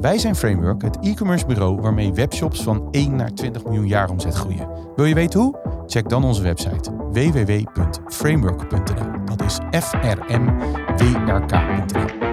Wij zijn Framework, het e-commerce bureau waarmee webshops van 1 naar 20 miljoen jaar omzet groeien. Wil je weten hoe? Check dan onze website www.framework.nl. Dat is f r m w r k.nl.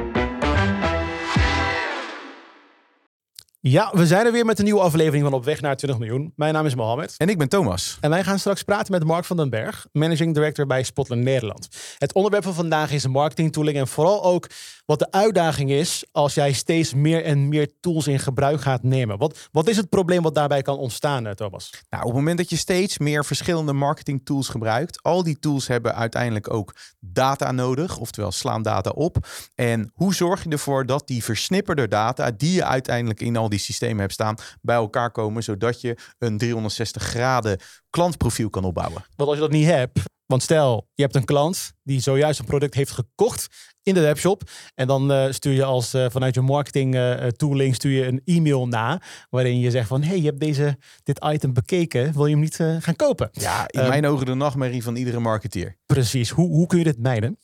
Ja, we zijn er weer met een nieuwe aflevering van Op weg naar 20 miljoen. Mijn naam is Mohammed. En ik ben Thomas. En wij gaan straks praten met Mark van den Berg, Managing Director bij Spotland Nederland. Het onderwerp van vandaag is marketing tooling en vooral ook wat de uitdaging is als jij steeds meer en meer tools in gebruik gaat nemen. Wat, wat is het probleem wat daarbij kan ontstaan, eh, Thomas? Nou, op het moment dat je steeds meer verschillende marketing tools gebruikt, al die tools hebben uiteindelijk ook data nodig, oftewel slaan data op. En hoe zorg je ervoor dat die versnipperde data, die je uiteindelijk in al die systemen hebt staan, bij elkaar komen, zodat je een 360 graden klantprofiel kan opbouwen? Want als je dat niet hebt, want stel, je hebt een klant die zojuist een product heeft gekocht in de webshop. En dan uh, stuur je als uh, vanuit je marketing uh, tooling stuur je een e-mail na. Waarin je zegt van hey, je hebt deze, dit item bekeken. Wil je hem niet gaan kopen? Ja, in mijn ogen de nachtmerrie van iedere marketeer. Precies. Hoe, hoe kun je dit mijden?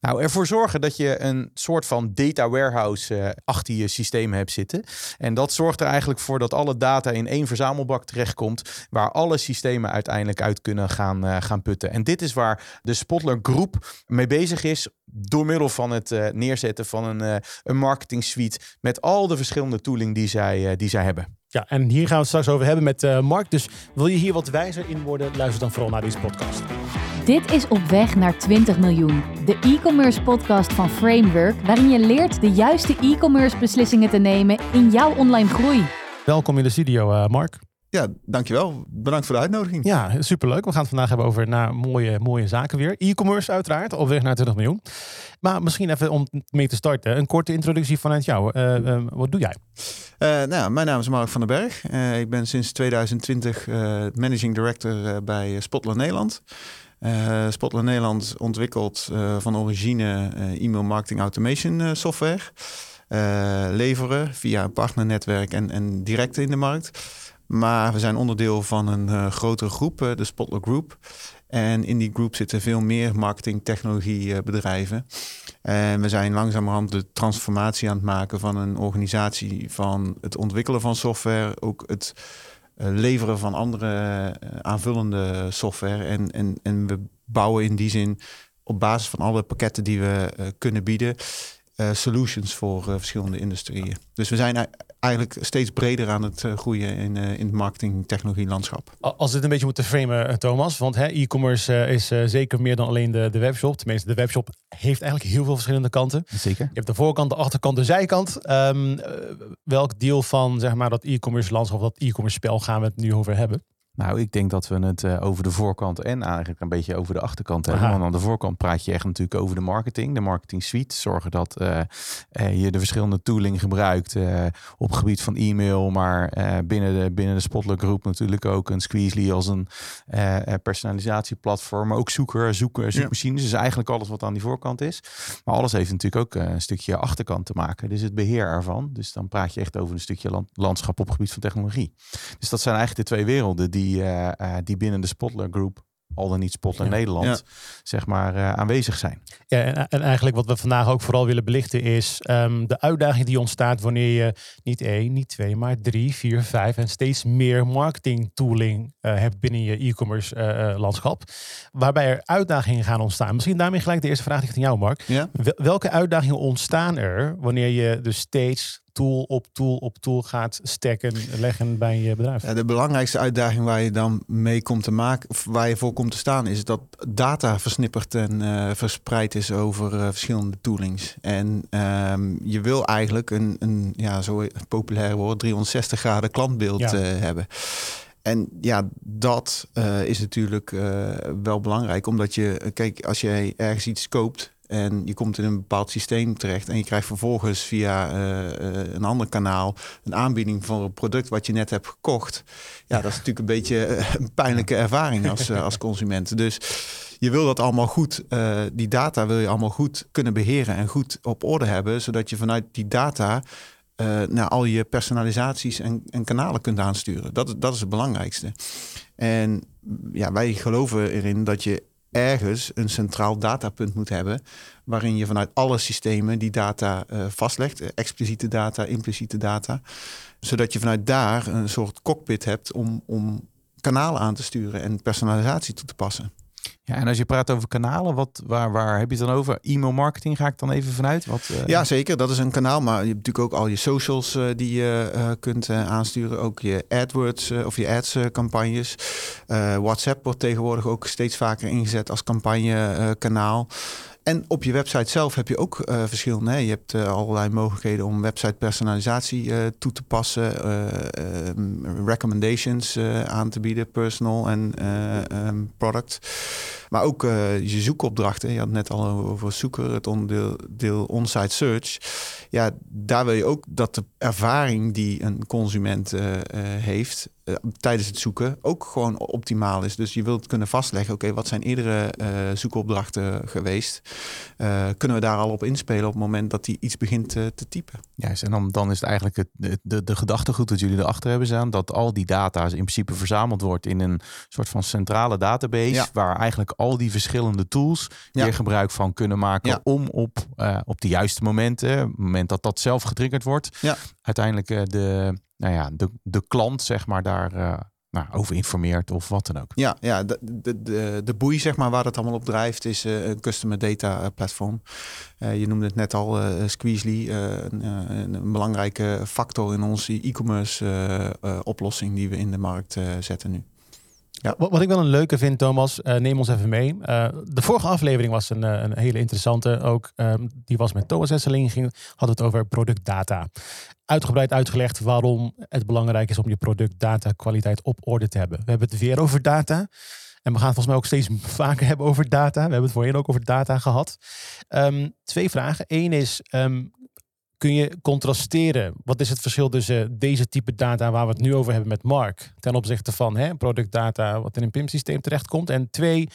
Nou, ervoor zorgen dat je een soort van data warehouse achter je systeem hebt zitten. En dat zorgt er eigenlijk voor dat alle data in één verzamelbak terechtkomt. Waar alle systemen uiteindelijk uit kunnen gaan, gaan putten. En dit is waar de Spotler Groep mee bezig is door middel van het uh, neerzetten van een, uh, een marketing suite met al de verschillende tooling die zij, uh, die zij hebben. Ja, en hier gaan we het straks over hebben met Mark. Dus wil je hier wat wijzer in worden, luister dan vooral naar deze podcast. Dit is Op weg naar 20 miljoen, de e-commerce podcast van Framework, waarin je leert de juiste e-commerce beslissingen te nemen in jouw online groei. Welkom in de studio, Mark. Ja, dankjewel. Bedankt voor de uitnodiging. Ja, superleuk. We gaan het vandaag hebben over naar mooie, mooie zaken weer. E-commerce uiteraard, op weg naar 20 miljoen. Maar misschien even om mee te starten, een korte introductie vanuit jou. Uh, uh, wat doe jij? Uh, nou, mijn naam is Mark van den Berg. ik ben sinds 2020 Managing Director bij Spotland Nederland. Spotland Nederland ontwikkelt van origine e-mail marketing automation software. leveren via een partnernetwerk en, en direct in de markt. Maar we zijn onderdeel van een uh, grotere groep, uh, de Spotler Group. En in die groep zitten veel meer marketing technologie uh. En we zijn langzamerhand de transformatie aan het maken van een organisatie van het ontwikkelen van software, ook het leveren van andere aanvullende software. En, en, en we bouwen in die zin op basis van alle pakketten die we kunnen bieden, solutions voor verschillende industrieën. Dus we zijn eigenlijk steeds breder aan het eh, groeien in, uh, in het marketing technologie landschap. Als dit een beetje moeten framen, eh, Thomas, want e-commerce is zeker meer dan alleen de, de webshop. Tenminste, de webshop heeft eigenlijk heel veel verschillende kanten. Zeker. Je hebt de voorkant, de achterkant, de zijkant. Um, welk deel van zeg maar, dat e-commerce landschap, dat e-commerce spel gaan we het nu over hebben? Nou, ik denk dat we het uh, over de voorkant en eigenlijk een beetje over de achterkant hebben. Want aan de voorkant praat je echt natuurlijk over de marketing, de marketing suite. Zorgen dat uh, uh, je de verschillende tooling gebruikt op het gebied van e-mail, maar binnen, de, binnen de Spotler groep natuurlijk ook een Squeezely als een personalisatieplatform, maar ook zoeker, zoeken, zoekmachines. Ja. Dus eigenlijk alles wat aan die voorkant is. Maar alles heeft natuurlijk ook een stukje achterkant te maken. Dus het beheer ervan. Dus dan praat je echt over een stukje land, landschap op het gebied van technologie. Dus dat zijn eigenlijk de twee werelden die die, uh, die binnen de Spotler Group al dan niet Spotler Nederland, zeg maar, uh, aanwezig zijn. Ja, en, en, eigenlijk wat we vandaag ook vooral willen belichten is um, de uitdaging die ontstaat wanneer je niet één, niet twee, maar drie, vier, vijf en steeds meer marketing tooling uh, hebt binnen je e-commerce uh, landschap. Waarbij er uitdagingen gaan ontstaan. Misschien daarmee gelijk de eerste vraag richting jou, Mark. Ja? Welke uitdagingen ontstaan er wanneer je dus steeds tool op tool op tool gaat stekken, leggen bij je bedrijf? Ja, de belangrijkste uitdaging waar je dan mee komt te maken, of waar je voor komt te staan, is dat data versnipperd en uh, verspreid is over uh, verschillende toolings. En um, je wil eigenlijk een, een ja, zo populair woord, 360 graden klantbeeld ja. uh, hebben. En ja, dat uh, is natuurlijk uh, wel belangrijk, omdat je, kijk, als jij ergens iets koopt en je komt in een bepaald systeem terecht en je krijgt vervolgens via een ander kanaal een aanbieding voor een product wat je net hebt gekocht. Ja, dat is natuurlijk een beetje een pijnlijke ervaring als, als consument. Dus je wil dat allemaal goed, uh, die data wil je allemaal goed kunnen beheren en goed op orde hebben, zodat je vanuit die data uh, naar al je personalisaties en, en, kanalen kunt aansturen. Dat, dat is het belangrijkste. En ja, wij geloven erin dat je ergens een centraal datapunt moet hebben, waarin je vanuit alle systemen die data uh, vastlegt, expliciete data, impliciete data, zodat je vanuit daar een soort cockpit hebt om, om kanalen aan te sturen en personalisatie toe te passen. Ja, en als je praat over kanalen, wat, waar, waar heb je het dan over? E-mail marketing ga ik dan even vanuit? Wat, uh... Ja, zeker. Dat is een kanaal. Maar je hebt natuurlijk ook al je socials uh, die je uh, kunt aansturen. Ook je AdWords of je ads campagnes. WhatsApp wordt tegenwoordig ook steeds vaker ingezet als campagnekanaal. En op je website zelf heb je ook uh, verschillende. Hè? Je hebt uh, allerlei mogelijkheden om website personalisatie uh, toe te passen, um, recommendations aan te bieden, personal en um, product. Maar ook je zoekopdrachten. Je had net al over zoeken, het onderdeel on-site search. Ja, daar wil je ook dat de ervaring die een consument heeft, uh, tijdens het zoeken ook gewoon optimaal is. Dus je wilt kunnen vastleggen, oké, wat zijn eerdere uh, zoekopdrachten geweest? Uh, kunnen we daar al op inspelen op het moment dat hij iets begint te typen? Juist, en dan, dan is het eigenlijk het, de, de gedachtegoed dat jullie erachter hebben staan, dat al die data in principe verzameld wordt in een soort van centrale database, waar eigenlijk al die verschillende tools ja. weer gebruik van kunnen maken ja. om op, op de juiste momenten, het moment dat dat zelf getriggerd wordt, uiteindelijk de nou ja, de, de klant zeg maar daar uh, nou, over informeert of wat dan ook. Ja, ja de, de, de, boei zeg maar waar het allemaal op drijft is uh, een customer data eh, platform. Je noemde het net al, uh, een, een, belangrijke factor in onze e-commerce oplossing die we in de markt zetten nu. Wat, ik wel een leuke vind, Thomas, uh, neem ons even mee. Uh, de vorige aflevering was een, een hele interessante. Ook um, die was met Thomas Esseling. Ging, had het over productdata uitgebreid uitgelegd waarom het belangrijk is om je productdata kwaliteit op orde te hebben. We hebben het weer over data. En we gaan volgens mij ook steeds vaker hebben over data. We hebben het voorheen ook over data gehad. Um, twee vragen. Eén is, um, kun je contrasteren? Wat is het verschil tussen deze type data waar we het nu over hebben met Mark ten opzichte van hè, productdata wat in een PIM-systeem terechtkomt? En twee,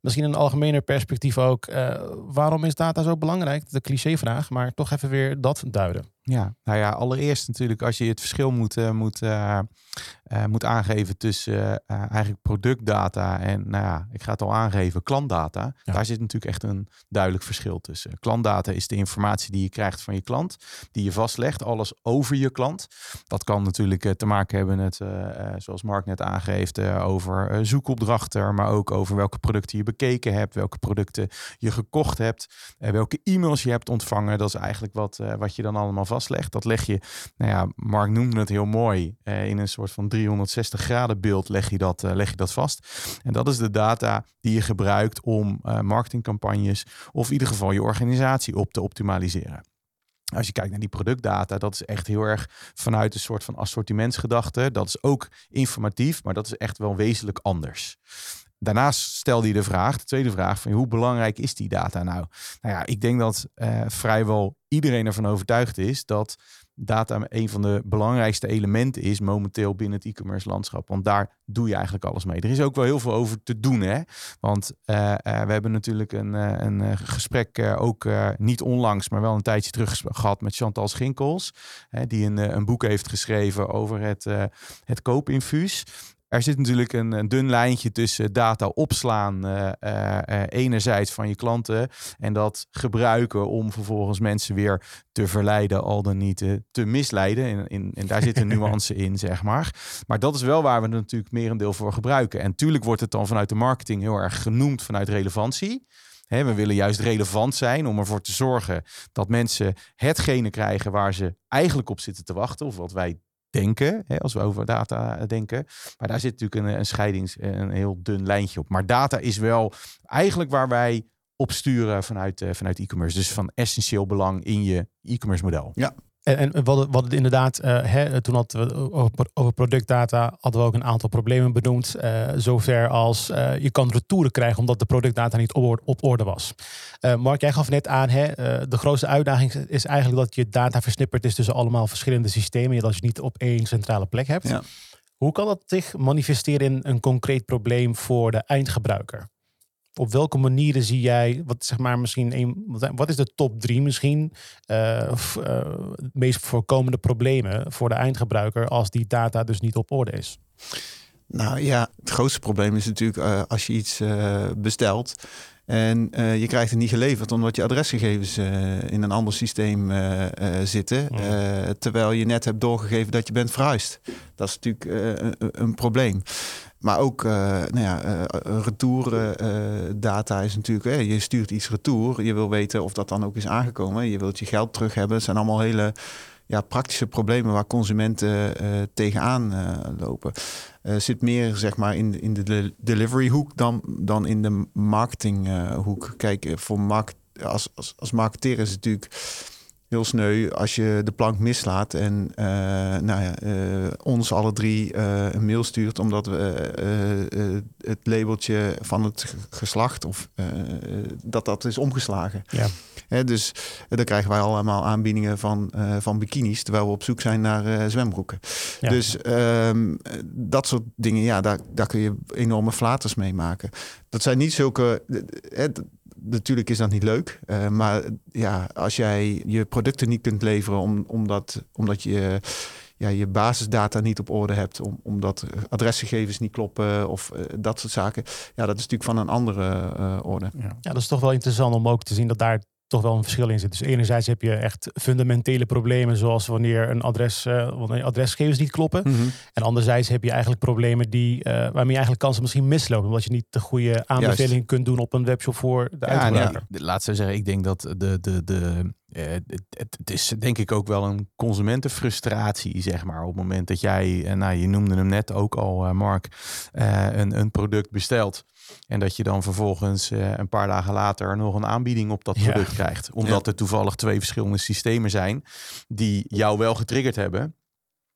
misschien een algemener perspectief ook. Uh, waarom is data zo belangrijk? De clichévraag, maar toch even weer dat duiden. Ja, nou ja, allereerst natuurlijk als je het verschil moet, uh, moet, uh, uh, moet aangeven tussen eigenlijk productdata en, nou ja, ik ga het al aangeven, klantdata. Ja. Daar zit natuurlijk echt een duidelijk verschil tussen. Klantdata is de informatie die je krijgt van je klant, die je vastlegt, alles over je klant. Dat kan natuurlijk te maken hebben met, zoals Mark net aangeeft, over zoekopdrachten, maar ook over welke producten je bekeken hebt, welke producten je gekocht hebt, welke e-mails je hebt ontvangen. Dat is eigenlijk wat, wat je dan allemaal vastlegt. Dat leg je, nou ja, Mark noemde het heel mooi, eh, in een soort van 360 graden beeld leg je, dat, eh, leg je dat vast. En dat is de data die je gebruikt om uh, marketingcampagnes of in ieder geval je organisatie op te optimaliseren. Als je kijkt naar die productdata, dat is echt heel erg vanuit een soort van assortimentsgedachte. Dat is ook informatief, maar dat is echt wel wezenlijk anders. Daarnaast stelde je de vraag, de tweede vraag, van hoe belangrijk is die data nou? Nou ja, ik denk dat uh, vrijwel iedereen ervan overtuigd is dat data een van de belangrijkste elementen is momenteel binnen het e-commerce landschap. Want daar doe je eigenlijk alles mee. Er is ook wel heel veel over te doen. Hè? Want uh, uh, we hebben natuurlijk een, een gesprek ook niet onlangs, maar wel een tijdje terug gehad met Chantal Schinkels. Hè, die een, een boek heeft geschreven over het, het koopinfuus er zit natuurlijk een, een, dun lijntje tussen data opslaan uh, uh, enerzijds van je klanten en dat gebruiken om vervolgens mensen weer te verleiden, al dan niet te misleiden. En, in, en daar zit een nuance in, zeg maar. Maar dat is wel waar we het natuurlijk merendeel voor gebruiken. En tuurlijk wordt het dan vanuit de marketing heel erg genoemd vanuit relevantie. we willen juist relevant zijn om ervoor te zorgen dat mensen hetgene krijgen waar ze eigenlijk op zitten te wachten. Of wat wij denken, hè, als we over data eh, denken. Maar daar zit natuurlijk een, een scheidings, een heel dun lijntje op. Maar data is wel eigenlijk waar wij op sturen vanuit, uh, vanuit e-commerce. Dus van essentieel belang in je e-commerce model. Ja, En, en hadden, we hadden inderdaad, eh, hè, toen hadden we over, over productdata, hadden we ook een aantal problemen benoemd. eh, zover als eh, je kan retouren krijgen omdat de productdata niet op, op orde was. Mark, jij gaf net aan, hè, de grootste uitdaging is eigenlijk dat je data versnipperd is tussen allemaal verschillende systemen. Dat je niet op één centrale plek hebt. Ja. Hoe kan dat zich manifesteren in een concreet probleem voor de eindgebruiker? Op welke manieren zie jij, wat zeg maar misschien een, wat- is de top drie misschien, eh, meest voorkomende problemen voor de eindgebruiker als die data dus niet op orde is? Nou ja, het grootste probleem is natuurlijk eh, als je iets bestelt en je krijgt het niet geleverd omdat je adresgegevens in een ander systeem zitten, eh, terwijl je net hebt doorgegeven dat je bent verhuisd. Dat is natuurlijk een, een probleem. Maar ook, eh nou ja, eh retourdata is natuurlijk, eh, je stuurt iets retour, je wil weten of dat dan ook is aangekomen, je wilt je geld terug hebben. Het zijn allemaal hele ja, praktische problemen waar consumenten eh, tegenaan eh, lopen. Eh, zit meer zeg maar in, in de de delivery hoek dan, dan in de marketing eh, hoek. Kijk, eh, voor markt, als, als, als marketeer is het natuurlijk heel sneu als je de plank mislaat en eh, nou ja, eh, ons alle drie eh, een mail stuurt omdat we het labeltje van het geslacht of dat dat is omgeslagen. Ja. Hè, dus dan krijgen wij allemaal aanbiedingen van, van bikinis terwijl we op zoek zijn naar zwembroeken. Ja. Dus ehm, dat soort dingen, ja, daar, daar kun je enorme flaters mee maken. Dat zijn niet zulke. eh, natuurlijk is dat niet leuk. eh, maar ja, als jij je producten niet kunt leveren om, omdat, omdat je ja, je basisdata niet op orde hebt, om, omdat adresgegevens niet kloppen of eh, dat soort zaken. Ja, dat is natuurlijk van een andere eh, orde. Ja, dat is toch wel interessant om ook te zien dat daar toch wel een verschil in zit. Dus enerzijds heb je echt fundamentele problemen, zoals wanneer een adres, eh, wanneer adresgegevens niet kloppen. En anderzijds heb je eigenlijk problemen die, eh, waarmee je eigenlijk kansen misschien mislopen. Omdat je niet de goede aanbeveling kunt doen op een webshop voor de Ja, uitgebruiker. ik- laat ze zeggen, ik denk dat de, de, de, eh, het, het- is denk ik ook wel een consumentenfrustratie, zeg maar. Op het moment dat jij, nou je noemde hem net ook al, Mark, een, een product bestelt. En dat je dan vervolgens eh, een paar dagen later nog een aanbieding op dat Ja. product krijgt. Omdat er toevallig twee verschillende systemen zijn die jou wel getriggerd hebben.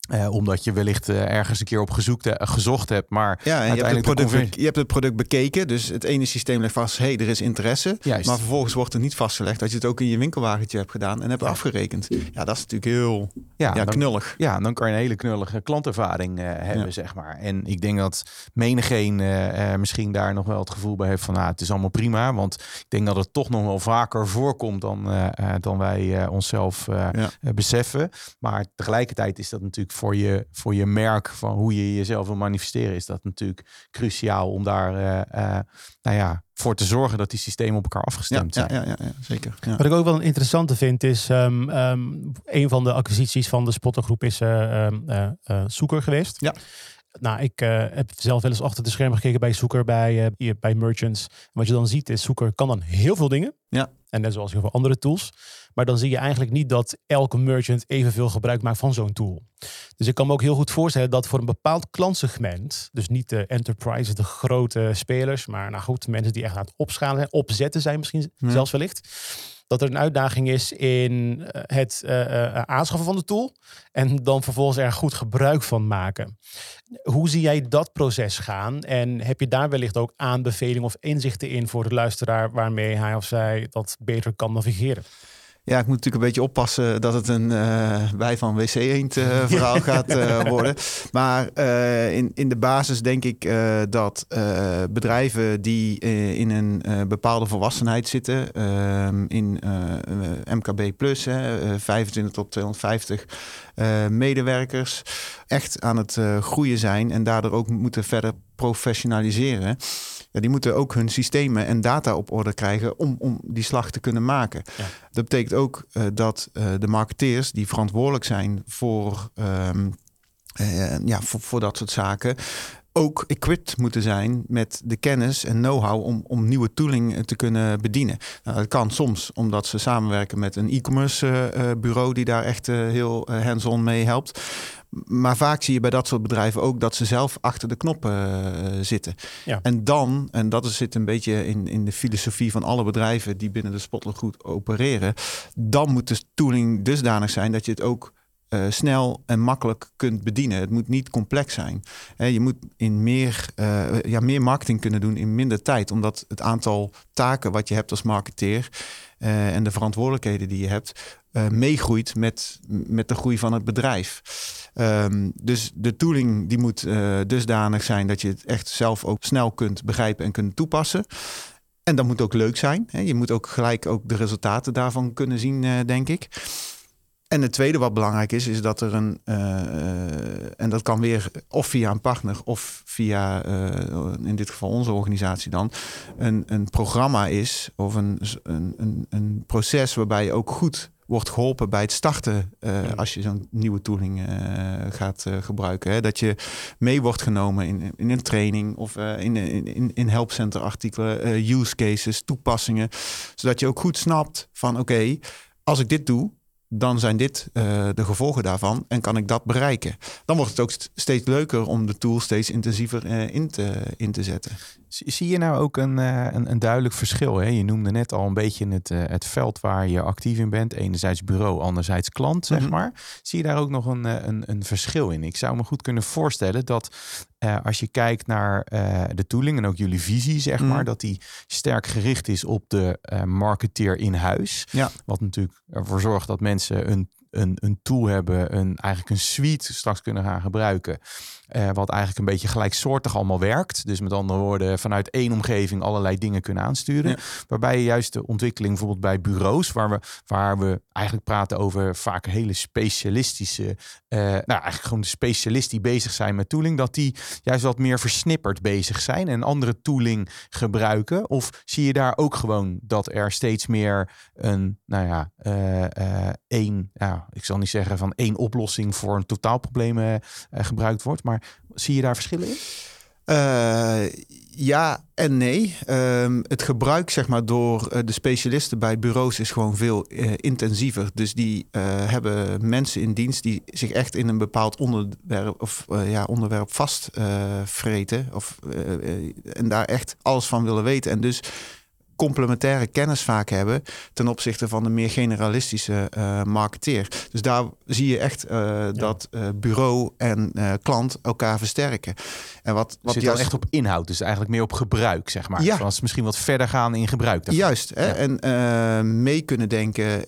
Eh, omdat je wellicht eh, ergens een keer op gezoekt, eh, gezocht hebt, maar Ja, je hebt, het product, conver- je hebt het product bekeken. Dus het ene systeem legt vast, hé, hey, er is interesse. Juist. Maar vervolgens wordt er niet vastgelegd dat je het ook in je winkelwagentje hebt gedaan en hebt afgerekend. Ja, dat is natuurlijk heel ja, ja, dan- knullig. Ja, dan kan je een hele knullige klantervaring hebben, zeg maar. En ik denk dat menigeen misschien daar nog wel het gevoel bij heeft van... Nou, het is allemaal prima, want ik denk dat het toch nog wel vaker voorkomt... dan, dan wij onszelf beseffen. Maar tegelijkertijd is dat natuurlijk voor je, voor je merk... van hoe je jezelf wil manifesteren... is dat natuurlijk cruciaal om daar eh, eh, nou ja, voor te zorgen... dat die systemen op elkaar afgestemd ja, zijn. ja, ja, ja, zeker. Ja. Wat ik ook wel een interessante vind is, ehm, ehm, een van de acquisities van de spottergroep is eh, ehm, eh, eh, Zoeker geweest. Ja. Nou, ik eh, heb zelf wel eens achter de schermen gekeken bij Zoeker, bij, eh, hier bij Merchants. En wat je dan ziet is, Zoeker kan dan heel veel dingen. Ja. En net zoals heel veel andere tools. Maar dan zie je eigenlijk niet dat elke merchant evenveel gebruik maakt van zo'n tool. Dus ik kan me ook heel goed voorstellen dat voor een bepaald klantsegment, dus niet de enterprise, de grote spelers, maar nou goed, mensen die echt aan het opschalen zijn, opzetten zijn misschien Ja. zelfs wellicht, dat er een uitdaging is in eh, het eh, eh, aanschaffen van de tool en dan vervolgens er goed gebruik van maken. Hoe zie jij dat proces gaan? En heb je daar wellicht ook aanbevelingen of inzichten in voor de luisteraar waarmee hij of zij dat beter kan navigeren? Ja, ik moet natuurlijk een beetje oppassen dat het een eh wij van WC Eend eh, verhaal gaat eh, worden. Maar in, in de basis denk ik dat bedrijven die in een bepaalde volwassenheid zitten, ehm, in MKB plus, hè, eh, 25 tot 250 eh, medewerkers, echt aan het groeien zijn en daardoor ook moeten verder professionaliseren. Ja, die moeten ook hun systemen en data op orde krijgen om, om die slag te kunnen maken. Ja. Dat betekent ook eh, dat eh, de marketeers die verantwoordelijk zijn voor, ehm, eh, ja, voor, voor dat soort zaken, ook equipped moeten zijn met de kennis en know-how om, om nieuwe tooling te kunnen bedienen. Nou, dat kan soms omdat ze samenwerken met een e-commerce uh, bureau die daar echt uh, heel hands-on mee helpt. Maar vaak zie je bij dat soort bedrijven ook dat ze zelf achter de knoppen uh, zitten. Ja. En dan, en dat zit een beetje in, in de filosofie van alle bedrijven die binnen de Spotler goed opereren, dan moet de tooling dusdanig zijn dat je het ook uh, snel en makkelijk kunt bedienen. Het moet niet complex zijn. Je moet in meer, uh, ja, meer marketing kunnen doen in minder tijd, omdat het aantal taken wat je hebt als marketeer uh, en de verantwoordelijkheden die je hebt, meegroeit met, met de groei van het bedrijf. Um, dus de tooling die moet dusdanig zijn dat je het echt zelf ook snel kunt begrijpen en kunt toepassen. En dat moet ook leuk zijn. Je moet ook gelijk ook de resultaten daarvan kunnen zien, denk ik. En het tweede wat belangrijk is, is dat er een, uh, en dat kan weer of via een partner of via, uh, in dit geval onze organisatie dan, een, een programma is of een, een, een, proces waarbij je ook goed wordt geholpen bij het starten uh, als je zo'n nieuwe tooling gaat gebruiken. Hè? Dat je mee wordt genomen in, in een training of in, in, in helpcenter artikelen, use cases, toepassingen. Zodat je ook goed snapt van oké, okay, als ik dit doe, dan zijn dit uh, de gevolgen daarvan en kan ik dat bereiken. Dan wordt het ook steeds leuker om de tool steeds intensiever uh, in, te, in te zetten. Zie je nou ook een, uh, een, een, duidelijk verschil? Hè? Je noemde net al een beetje het, het veld waar je actief in bent. Enerzijds bureau, anderzijds klant, zeg mm -hmm. maar. Zie je daar ook nog een, een, een verschil in? Ik zou me goed kunnen voorstellen dat uh, als je kijkt naar uh, de tooling en ook jullie visie, zeg maar, mm. dat die sterk gericht is op de uh, marketeer in huis. Ja. Wat natuurlijk ervoor zorgt dat mensen een, een, een tool hebben, een, eigenlijk een suite straks kunnen gaan gebruiken. Uh, wat eigenlijk een beetje gelijksoortig allemaal werkt. Dus met andere woorden, vanuit één omgeving allerlei dingen kunnen aansturen. Ja. Waarbij je juist de ontwikkeling bijvoorbeeld bij bureaus, waar we, waar we eigenlijk praten over vaak hele specialistische, uh, nou eigenlijk gewoon de specialisten die bezig zijn met tooling, dat die juist wat meer versnipperd bezig zijn en andere tooling gebruiken? Of zie je daar ook gewoon dat er steeds meer een, nou ja, uh, één, ik zal niet zeggen van één oplossing voor een totaalprobleem gebruikt wordt, maar zie je daar verschillen in? Uh, ja en nee. Um, het gebruik zeg maar, door uh, de specialisten bij bureaus is gewoon veel uh, intensiever. Dus die hebben mensen in dienst die zich echt in een bepaald onderwerp, of, ja, onderwerp vastvreten. of en daar echt alles van willen weten. En dus complementaire kennis vaak hebben ten opzichte van de meer generalistische uh, marketeer. Dus daar zie je echt uh, ja. dat uh, bureau en klant elkaar versterken. En wat, wat zit juist... dan echt op inhoud, dus eigenlijk meer op gebruik, zeg maar. Ja. Zoals misschien wat verder gaan in gebruik. Daarvan. Juist. Hè? Ja. En mee kunnen denken,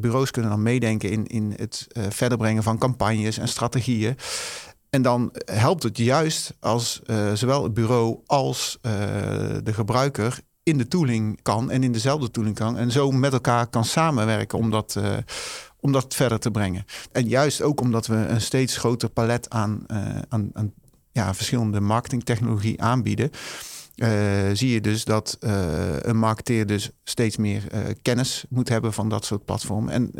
bureaus kunnen dan meedenken in, in het verder brengen van campagnes en strategieën. En dan helpt het juist als uh, zowel het bureau als uh, de gebruiker in de tooling kan en in dezelfde tooling kan. En zo met elkaar kan samenwerken om dat, uh, om dat verder te brengen. En juist ook omdat we een steeds groter palet aan, uh, aan, ja, verschillende marketingtechnologie aanbieden. Uh, zie je dus dat een marketeer dus steeds meer kennis moet hebben van dat soort platformen. En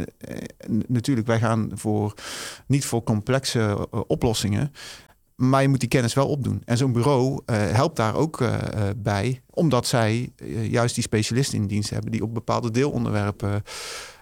natuurlijk, wij gaan voor niet voor complexe oplossingen. Maar je moet die kennis wel opdoen. En zo'n bureau uh, helpt daar ook uh, bij, omdat zij uh, juist die specialisten in dienst hebben die op bepaalde deelonderwerpen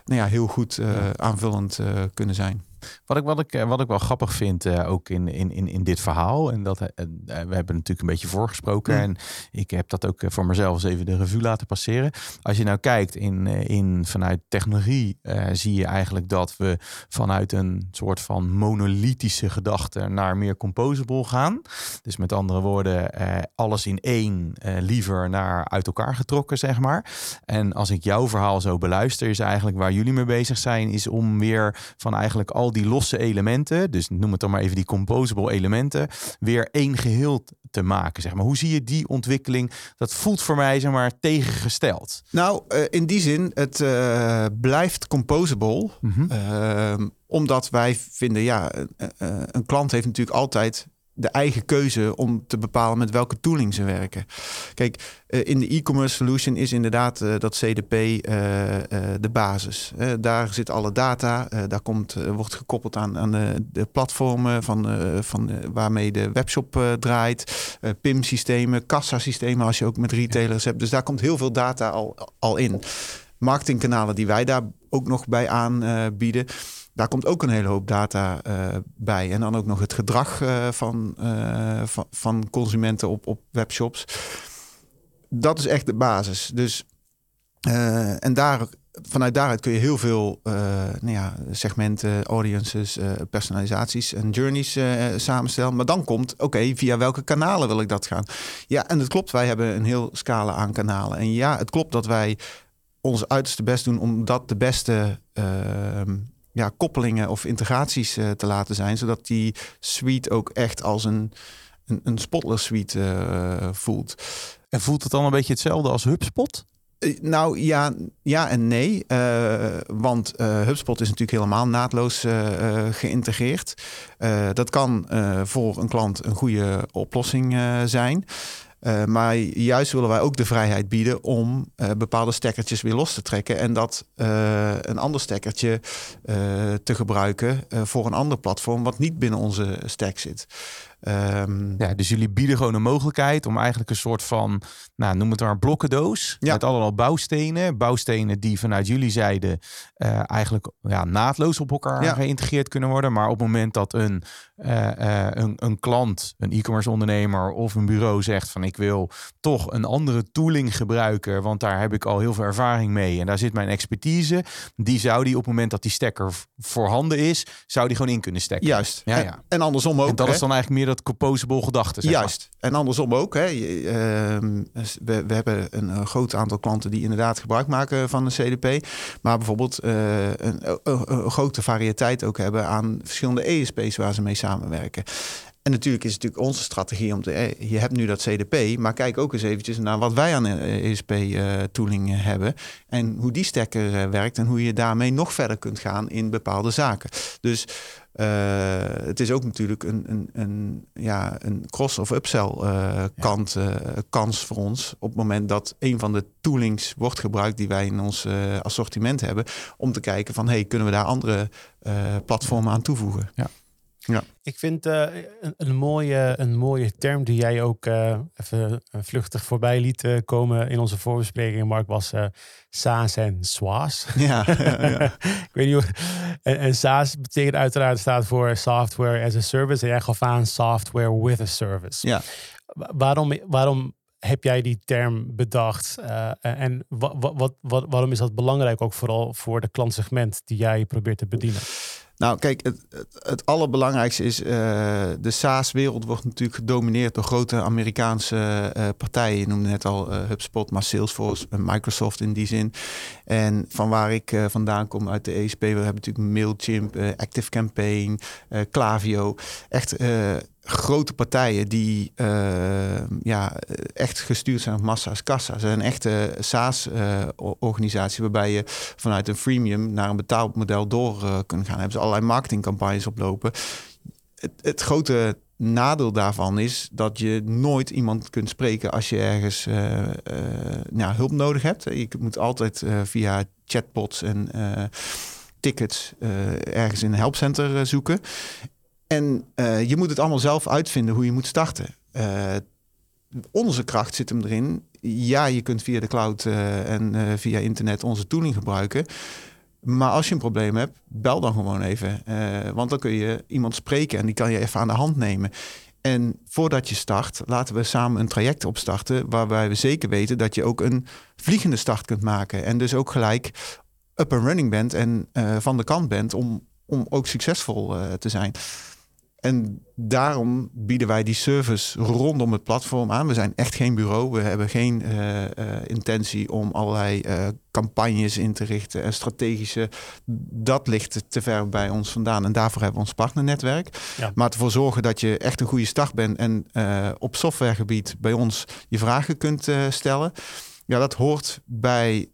nou ja, heel goed aanvullend kunnen zijn. Wat ik, wat, ik, wat ik wel grappig vind, uh, ook in, in, in, in dit verhaal, en dat uh, we hebben natuurlijk een beetje voorgesproken, mm. en ik heb dat ook voor mezelf eens even de revue laten passeren. Als je nou kijkt in, in, vanuit technologie, uh, zie je eigenlijk dat we vanuit een soort van monolithische gedachte naar meer composable gaan. Dus met andere woorden, alles in één liever naar uit elkaar getrokken, zeg maar. En als ik jouw verhaal zo beluister, is eigenlijk waar jullie mee bezig zijn, is om weer van eigenlijk al die losse elementen, dus noem het dan maar even die composable elementen, weer één geheel te maken. Zeg maar. Hoe zie je die ontwikkeling? Dat voelt voor mij zeg maar tegengesteld. Nou, uh, in die zin, het uh, blijft composable. Mm -hmm. uh, omdat wij vinden, ja, een klant heeft natuurlijk altijd de eigen keuze om te bepalen met welke tooling ze werken. Kijk, uh, in de e-commerce solution is inderdaad uh, dat CDP uh, de basis. daar zit alle data, daar komt, wordt gekoppeld aan, aan de, de platformen van, van, waarmee de webshop draait, PIM-systemen, kassa-systemen als je ook met retailers hebt. Dus daar komt heel veel data al, al in. Marketingkanalen die wij daar ook nog bij aanbieden. Daar komt ook een hele hoop data uh, bij. En dan ook nog het gedrag van, uh, van, van, consumenten op, op webshops. Dat is echt de basis. Dus, en daar, vanuit daaruit kun je heel veel nou ja, segmenten, audiences, personalisaties en journeys samenstellen. Maar dan komt, oké, via welke kanalen wil ik dat gaan? Ja, en het klopt, wij hebben een heel scala aan kanalen. En ja, het klopt dat wij ons uiterste best doen om dat de beste ehm, ja, koppelingen of integraties uh, te laten zijn, zodat die suite ook echt als een, een, een Spotler suite uh, voelt. En voelt het dan een beetje hetzelfde als HubSpot? Uh, nou ja, ja en nee. want HubSpot is natuurlijk helemaal naadloos geïntegreerd. dat kan voor een klant een goede oplossing zijn. Uh, maar juist willen wij ook de vrijheid bieden om uh, bepaalde stekkertjes weer los te trekken en dat uh, een ander stekkertje te gebruiken voor een ander platform wat niet binnen onze stack zit. Um, ja, dus jullie bieden gewoon een mogelijkheid om eigenlijk een soort van, nou, noem het maar een blokkendoos. Ja. Met allemaal bouwstenen. Bouwstenen die vanuit jullie zijde uh, eigenlijk ja, naadloos op elkaar ja. geïntegreerd kunnen worden. Maar op het moment dat een, uh, uh, een, een klant, een e-commerce ondernemer of een bureau zegt van ik wil toch een andere tooling gebruiken, want daar heb ik al heel veel ervaring mee en daar zit mijn expertise. Die zou die op het moment dat die stekker voorhanden is, zou die gewoon in kunnen stekken. Juist. Ja, ja. En, en andersom ook. En dat hè? is dan eigenlijk meer dat composable gedachte. Zeg Juist. En andersom ook. Hè. Uh, we, we, hebben een, een, groot aantal klanten die inderdaad gebruik maken van een CDP. Maar bijvoorbeeld een, een, een, grote variëteit ook hebben aan verschillende ESP's waar ze mee samenwerken. En natuurlijk is het natuurlijk onze strategie om te, eh, je hebt nu dat CDP, maar kijk ook eens eventjes naar wat wij aan ESP-tooling uh, hebben en hoe die stekker werkt en hoe je daarmee nog verder kunt gaan in bepaalde zaken. Dus uh, het is ook natuurlijk een, een, een, ja, een cross- of upsell uh, kant, uh, kans voor ons. Op het moment dat een van de toolings wordt gebruikt die wij in ons assortiment hebben. Om te kijken van hey, kunnen we daar andere platformen aan toevoegen? Ja. Ja. Ik vind uh, een, een, mooie, een mooie term die jij ook uh, even vluchtig voorbij liet uh, komen in onze voorbespreking, Mark, was SaaS en SWAS. Ja, ja, ja. ik weet niet hoe. En, en, SaaS betekent uiteraard staat voor Software as a Service. En jij gaf aan Software with a Service. Ja. Waarom, waarom heb jij die term bedacht? en wat, wat, wat, waarom is dat belangrijk ook vooral voor de klantsegment die jij probeert te bedienen? Nou, kijk, het, het, allerbelangrijkste is, uh, de SaaS-wereld wordt natuurlijk gedomineerd door grote Amerikaanse uh, partijen. Je noemde net al uh, HubSpot, maar Salesforce, Microsoft in die zin. En van waar ik vandaan kom uit de ESP, we hebben natuurlijk Mailchimp, ActiveCampaign, Klaviyo. Echt grote partijen die uh, ja, echt gestuurd zijn op massa's kassa. Ze zijn echte SaaS-organisatie uh, waarbij je vanuit een freemium naar een betaalmodel door uh, kunt gaan. Hebben ze allerlei marketingcampagnes oplopen. Het, het, grote nadeel daarvan is dat je nooit iemand kunt spreken als je ergens ja, hulp nodig hebt. Je moet altijd via chatbots en tickets ergens in een helpcenter zoeken. En uh, je moet het allemaal zelf uitvinden hoe je moet starten. Uh, onze kracht zit hem erin. Ja, je kunt via de cloud uh, en via internet onze tooling gebruiken. Maar als je een probleem hebt, bel dan gewoon even. want dan kun je iemand spreken en die kan je even aan de hand nemen. En voordat je start, laten we samen een traject opstarten. Waarbij we zeker weten dat je ook een vliegende start kunt maken. En dus ook gelijk up and running bent en van de kant bent om, om ook succesvol te zijn. En daarom bieden wij die service rondom het platform aan. We zijn echt geen bureau. We hebben geen uh, uh, intentie om allerlei uh, campagnes in te richten en strategische. Dat ligt te ver bij ons vandaan. En daarvoor hebben we ons partnernetwerk. Ja. Maar ervoor zorgen dat je echt een goede start bent en op softwaregebied bij ons je vragen kunt stellen. Ja, dat hoort bij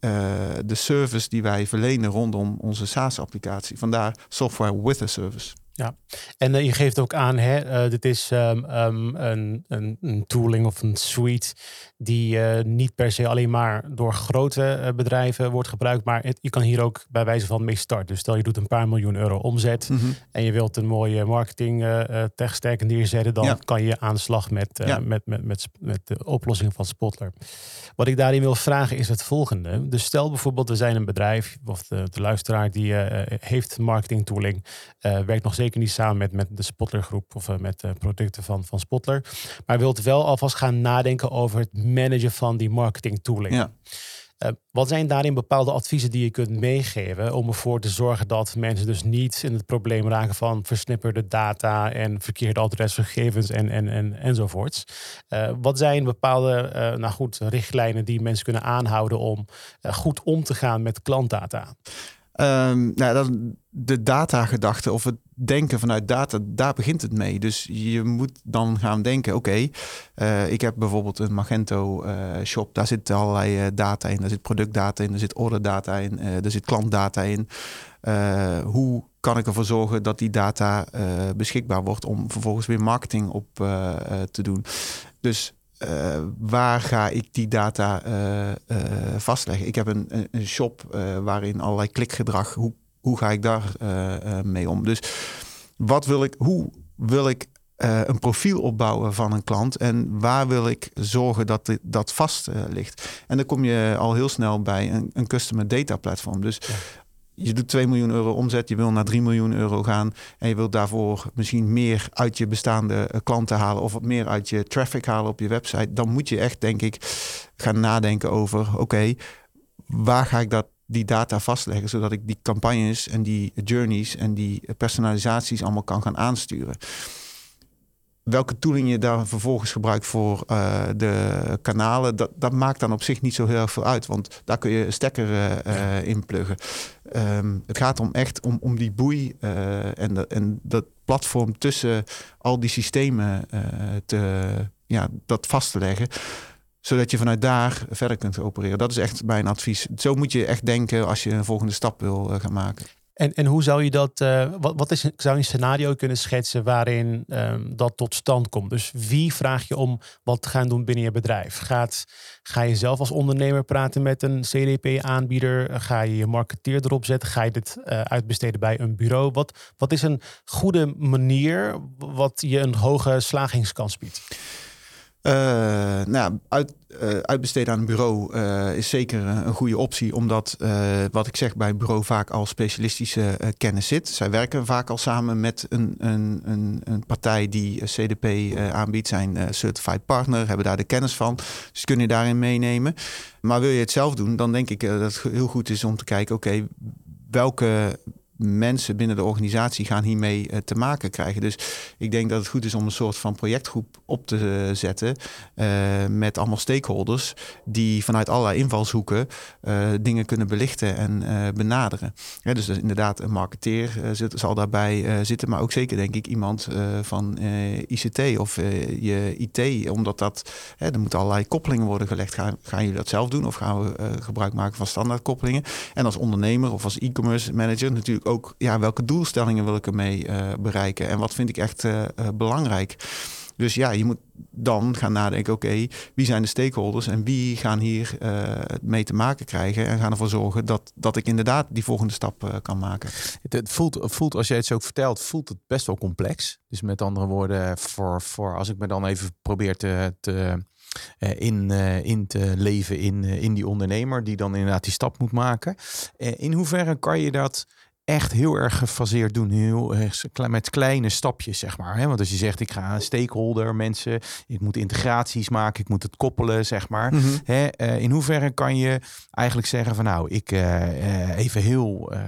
de service die wij verlenen rondom onze SaaS-applicatie. Vandaar software with a service. Ja, en uh, je geeft ook aan, hè, uh, dit is um, um, een, een, een, tooling of een suite die uh, niet per se alleen maar door grote bedrijven wordt gebruikt, maar het, je kan hier ook bij wijze van mee starten. Dus stel je doet een paar miljoen euro omzet Mhm. en je wilt een mooie marketing tech stack neerzetten, dan Ja. kan je aan de slag met, Ja. met, met, met, met de oplossing van Spotler. Wat ik daarin wil vragen is het volgende. Dus stel bijvoorbeeld, we zijn een bedrijf, of de, de luisteraar die eh, heeft marketing tooling, eh, werkt nog zeker niet samen met, met de Spotler groep of eh, met eh, producten van, van Spotler, maar wilt wel alvast gaan nadenken over het managen van die marketing tooling. Ja. Eh, wat zijn daarin bepaalde adviezen die je kunt meegeven om ervoor te zorgen dat mensen dus niet in het probleem raken van versnipperde data en verkeerde adresgegevens en, en, en, enzovoorts? Wat zijn bepaalde nou goed, richtlijnen die mensen kunnen aanhouden om goed om te gaan met klantdata? Ehm, nou, dat, de datagedachte of het denken vanuit data, daar begint het mee. Dus je moet dan gaan denken, oké, eh, ik heb bijvoorbeeld een Magento eh, shop, daar zit allerlei eh, data in, daar zit productdata in, er zit orderdata in, er zit klantdata in. Hoe kan ik ervoor zorgen dat die data beschikbaar wordt om vervolgens weer marketing op te doen? Dus uh, waar ga ik die data uh, uh, vastleggen? Ik heb een, een, shop waarin allerlei klikgedrag, hoe, hoe ga ik daar mee om? Dus wat wil ik, hoe wil ik een profiel opbouwen van een klant en waar wil ik zorgen dat dit, dat vast ligt? En dan kom je al heel snel bij een, een customer data platform. Dus je doet 2 miljoen euro omzet, je wil naar 3 miljoen euro gaan en je wilt daarvoor misschien meer uit je bestaande klanten halen of wat meer uit je traffic halen op je website, dan moet je echt, denk ik, gaan nadenken over: oké, okay, waar ga ik dat, die data vastleggen, zodat ik die campagnes en die journeys en die personalisaties allemaal kan gaan aansturen. Welke tooling je daar vervolgens gebruikt voor uh, de kanalen, dat, dat maakt dan op zich niet zo heel erg veel uit. Want daar kun je een stekker uh, in pluggen. Um, het gaat om echt om, om die boei uh, en, en dat platform tussen al die systemen te, ja, dat vast te leggen zodat je vanuit daar verder kunt opereren. Dat is echt mijn advies. Zo moet je echt denken als je een volgende stap wil gaan maken. En, en hoe zou je dat, uh, wat, wat is, zou je een scenario kunnen schetsen waarin um, dat tot stand komt? Dus wie vraag je om wat te gaan doen binnen je bedrijf? Gaat, ga je zelf als ondernemer praten met een CDP-aanbieder? Ga je je marketeer erop zetten? Ga je dit uh, uitbesteden bij een bureau? Wat, wat is een goede manier wat je een hoge slagingskans biedt? Uh, nou, uit, uh, uitbesteden aan een bureau uh, is zeker een goede optie, omdat wat ik zeg bij een bureau vaak al specialistische kennis zit. Zij werken vaak al samen met een, een, een, een partij die CDP aanbiedt, zijn certified partner, hebben daar de kennis van. Dus kun je daarin meenemen. Maar wil je het zelf doen, dan denk ik dat het heel goed is om te kijken, oké, welke mensen binnen de organisatie gaan hiermee uh, te maken krijgen. Dus ik denk dat het goed is om een soort van projectgroep op te zetten uh, met allemaal stakeholders die vanuit allerlei invalshoeken dingen kunnen belichten en benaderen. Dus inderdaad een marketeer zit, zal daarbij zitten, maar ook zeker denk ik iemand van ICT of je IT, omdat dat er moeten allerlei koppelingen worden gelegd. Gaan, gaan jullie dat zelf doen of gaan we gebruik maken van standaard koppelingen? En als ondernemer of als e-commerce manager natuurlijk ook, ja, welke doelstellingen wil ik ermee uh, bereiken en wat vind ik echt uh, uh, belangrijk. Dus ja, je moet dan gaan nadenken, oké, wie zijn de stakeholders en wie gaan hier mee te maken krijgen en gaan ervoor zorgen dat, dat ik inderdaad die volgende stap kan maken. Het, voelt, voelt, als jij het zo vertelt, voelt het best wel complex. Dus met andere woorden, voor, voor als ik me dan even probeer te, te in, in te leven in, in die ondernemer die dan inderdaad die stap moet maken. in hoeverre kan je dat echt heel erg gefaseerd doen, heel erg met kleine stapjes, zeg maar. Hè? Want als je zegt, ik ga stakeholder, mensen, ik moet integraties maken, ik moet het koppelen, zeg maar. Mhm. Hè? Uh, in hoeverre kan je eigenlijk zeggen van, nou, ik uh, even heel uh,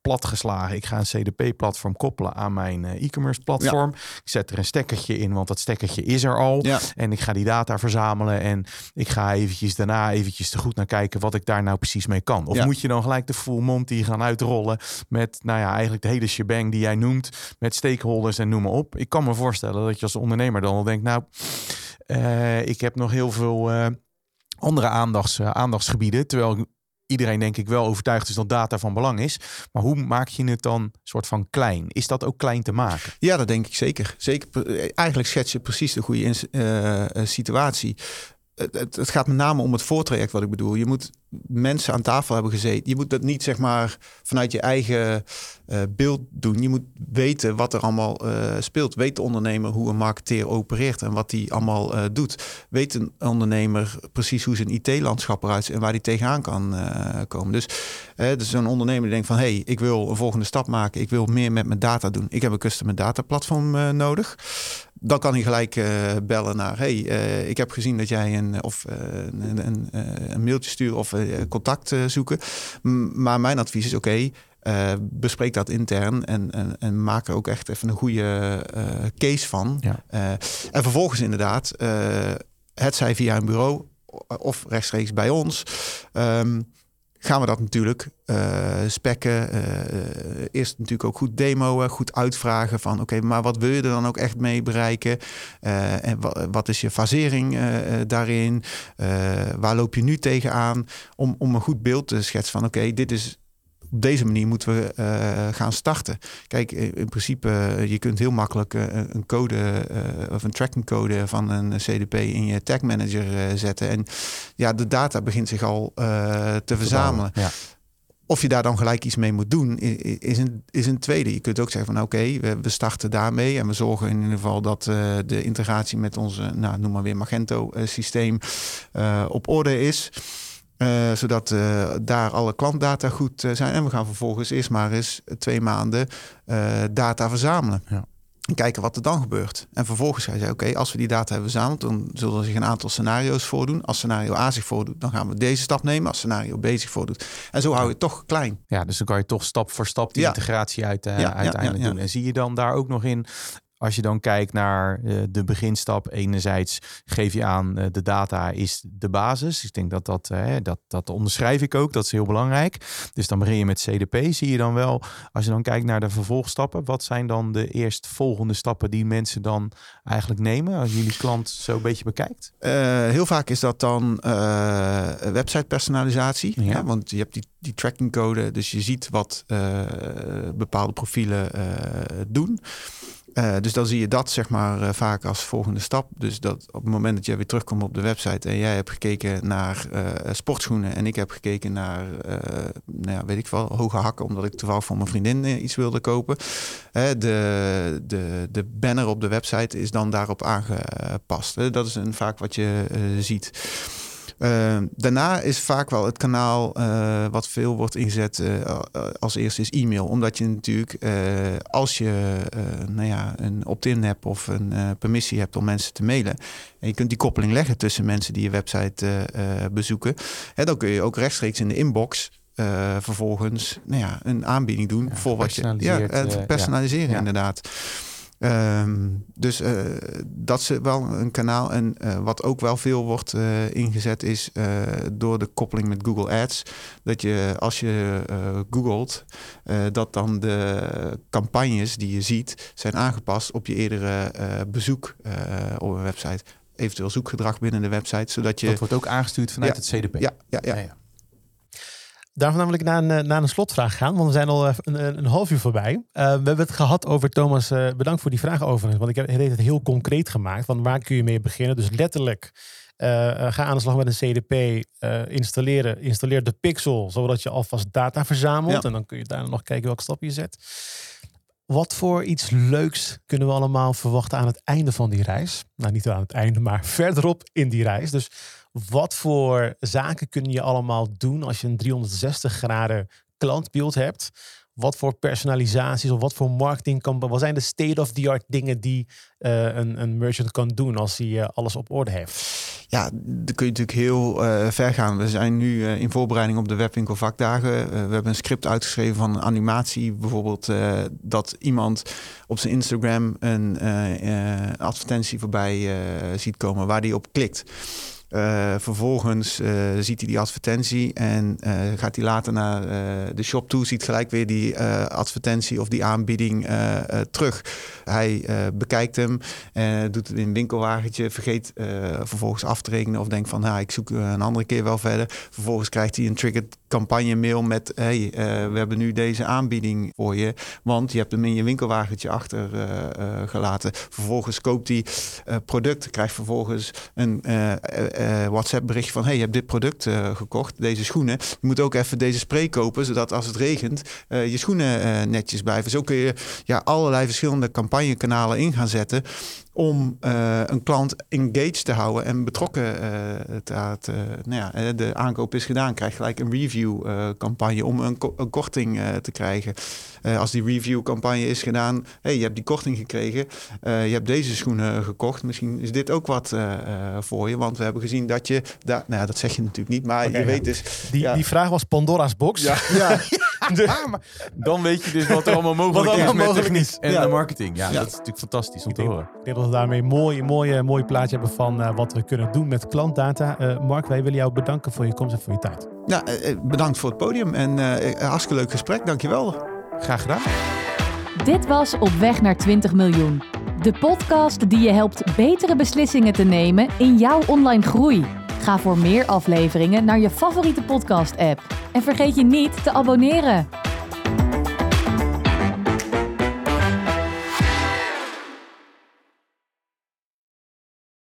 platgeslagen, ik ga een CDP-platform koppelen aan mijn e-commerce platform. Ja. Ik zet er een stekkertje in, want dat stekkertje is er al. Ja. En ik ga die data verzamelen en ik ga eventjes daarna eventjes te goed naar kijken wat ik daar nou precies mee kan. Of Ja. moet je dan gelijk de full Monty gaan uitrollen met, nou ja, eigenlijk de hele shebang die jij noemt, met stakeholders en noem maar op. Ik kan me voorstellen dat je als ondernemer dan al denkt, nou, eh, ik heb nog heel veel eh, andere eh, aandachtsgebieden, terwijl iedereen denk ik wel overtuigd is dat data van belang is. Maar hoe maak je het dan soort van klein? Is dat ook klein te maken? Ja, dat denk ik zeker. zeker eigenlijk schets je precies de goede situatie. Het, het, gaat met name om het voortraject wat ik bedoel. Je moet mensen aan tafel hebben gezeten. Je moet dat niet zeg maar vanuit je eigen uh, beeld doen. Je moet weten wat er allemaal uh, speelt. Weet de ondernemer hoe een marketeer opereert en wat die allemaal uh, doet. Weet een ondernemer precies hoe zijn IT-landschap eruit ziet en waar die tegenaan kan komen. Dus, dus zo'n ondernemer die denkt van... hé, hey, ik wil een volgende stap maken. Ik wil meer met mijn data doen. Ik heb een customer data platform nodig. Dan kan hij gelijk bellen naar... hey, ik heb gezien dat jij een, of, een, een, een mailtje stuurt... of eh, contact eh, zoeken. Maar mijn advies is oké. Bespreek dat intern en, en, en, maak er ook echt even een goede case van. Ja. en vervolgens inderdaad, het zij via een bureau of rechtstreeks bij ons. Um, gaan we dat natuurlijk uh, spekken. Uh, eerst natuurlijk ook goed demoen, goed uitvragen van oké, maar wat wil je er dan ook echt mee bereiken? En wat is je fasering daarin? waar loop je nu tegenaan? Om, om een goed beeld te schetsen van oké, dit is op deze manier moeten we uh, gaan starten. Kijk, in principe, uh, je kunt heel makkelijk uh, een code of een tracking code van een CDP in je tag manager zetten. En ja, de data begint zich al te verzamelen. Ja. Of je daar dan gelijk iets mee moet doen, is een, is een tweede. Je kunt ook zeggen van oké, we, we, starten daarmee en we zorgen in ieder geval dat de integratie met onze, nou, noem maar weer Magento systeem op orde is. Uh, zodat uh, daar alle klantdata goed uh, zijn. En we gaan vervolgens eerst maar eens twee maanden data verzamelen. Ja. En kijken wat er dan gebeurt. En vervolgens ga je zeggen, oké, als we die data hebben verzameld, dan zullen er zich een aantal scenario's voordoen. Als scenario A zich voordoet, dan gaan we deze stap nemen. Als scenario B zich voordoet. En zo hou je het toch klein. Ja, dus dan kan je toch stap voor stap die integratie uit, ja, uiteindelijk doen. En zie je dan daar ook nog in als je dan kijkt naar uh, de beginstap, enerzijds geef je aan uh, de data is de basis. Ik denk dat dat, uh, dat dat onderschrijf ik ook, dat is heel belangrijk. Dus dan begin je met CDP. Zie je dan wel, als je dan kijkt naar de vervolgstappen, wat zijn dan de eerstvolgende stappen die mensen dan eigenlijk nemen als jullie klant zo een beetje bekijkt? heel vaak is dat dan website personalisatie. Ja. want je hebt die, die tracking code, dus je ziet wat bepaalde profielen doen. Uh, dus dan zie je dat zeg maar uh, vaak als volgende stap. Dus dat op het moment dat jij weer terugkomt op de website en jij hebt gekeken naar uh, sportschoenen en ik heb gekeken naar, nou ja, weet ik wel, hoge hakken, omdat ik toevallig voor mijn vriendin iets wilde kopen. de, de, de banner op de website is dan daarop aangepast. dat is een, vaak wat je ziet. Uh, daarna is vaak wel het kanaal wat veel wordt ingezet als eerste is e-mail. Omdat je natuurlijk als je nou opt-in hebt of een permissie hebt om mensen te mailen. En je kunt die koppeling leggen tussen mensen die je website bezoeken. Hè, dan kun je ook rechtstreeks in de inbox vervolgens nou ja, een aanbieding doen voor wat je. Ja, het personaliseren ja. inderdaad. Um, dus uh, dat is wel een kanaal. En uh, wat ook wel veel wordt uh, ingezet is door de koppeling met Google Ads. Dat je als je googelt, dat dan de campagnes die je ziet zijn aangepast op je eerdere bezoek op een website. Eventueel zoekgedrag binnen de website. Zodat je... Dat wordt ook aangestuurd vanuit het CDP. ja, ja. ja. ja Daarvan namelijk naar een, naar een slotvraag gaan, want we zijn al een, een half uur voorbij. Uh, we hebben het gehad over, Thomas, uh, bedankt voor die vraag overigens, want ik heb het heel concreet gemaakt. Van waar kun je mee beginnen? Dus letterlijk, uh, ga aan de slag met een CDP, installeren, installeer de pixel, zodat je alvast data verzamelt. En dan kun je daarna nog kijken welke stap je zet. Wat voor iets leuks kunnen we allemaal verwachten aan het einde van die reis? Nou, niet aan het einde, maar verderop in die reis. Dus wat voor zaken kun je allemaal doen als je een 360 graden klantbeeld hebt? Wat voor personalisaties of wat voor marketing kan. Wat zijn de state-of-the-art dingen die uh, een, een merchant kan doen als hij uh, alles op orde heeft? Ja, dan kun je natuurlijk heel uh, ver gaan. We zijn nu in voorbereiding op de webwinkel vakdagen. we hebben een script uitgeschreven van animatie. Bijvoorbeeld dat iemand op zijn Instagram een advertentie voorbij ziet komen waar die op klikt. Uh, vervolgens uh, ziet hij die advertentie en uh, gaat hij later naar de shop toe, ziet gelijk weer die advertentie of die aanbieding terug. Hij bekijkt hem, doet het in een winkelwagentje, vergeet vervolgens af te rekenen of denkt van ik zoek een andere keer wel verder. Vervolgens krijgt hij een triggered campagne mail met hey, we hebben nu deze aanbieding voor je, want je hebt hem in je winkelwagentje achtergelaten. vervolgens koopt hij product, krijgt vervolgens een uh, WhatsApp bericht van... hey, je hebt dit product uh, gekocht, deze schoenen. Je moet ook even deze spray kopen, zodat als het regent... Uh, je schoenen netjes blijven. Zo kun je ja, allerlei verschillende campagnekanalen in gaan zetten om uh, een klant engaged te houden en betrokken uh, te laten. nou ja, de aankoop is gedaan, krijg gelijk een review campagne om een, ko een korting te krijgen. als die review campagne is gedaan, hey, je hebt die korting gekregen, je hebt deze schoenen gekocht, misschien is dit ook wat voor je, want we hebben gezien dat je daar, nou ja, dat zeg je natuurlijk niet, maar okay, je weet dus. Die, die vraag was Pandora's box. Ja. maar dan weet je dus wat er allemaal mogelijk wat is allemaal met mogelijk de, is. en Ja. de marketing. Ja, Ja. dat is natuurlijk fantastisch om te horen. Ik denk dat we daarmee een mooi, mooi, mooi plaatje hebben van eh, wat we kunnen doen met klantdata. Eh, Mark, wij willen jou bedanken voor je komst en voor je tijd. Ja, eh, bedankt voor het podium en eh, hartstikke leuk gesprek, dankjewel. Graag gedaan. Dit was Op weg naar 20 miljoen. De podcast die je helpt betere beslissingen te nemen in jouw online groei. Ga voor meer afleveringen naar je favoriete podcast-app. En vergeet je niet te abonneren.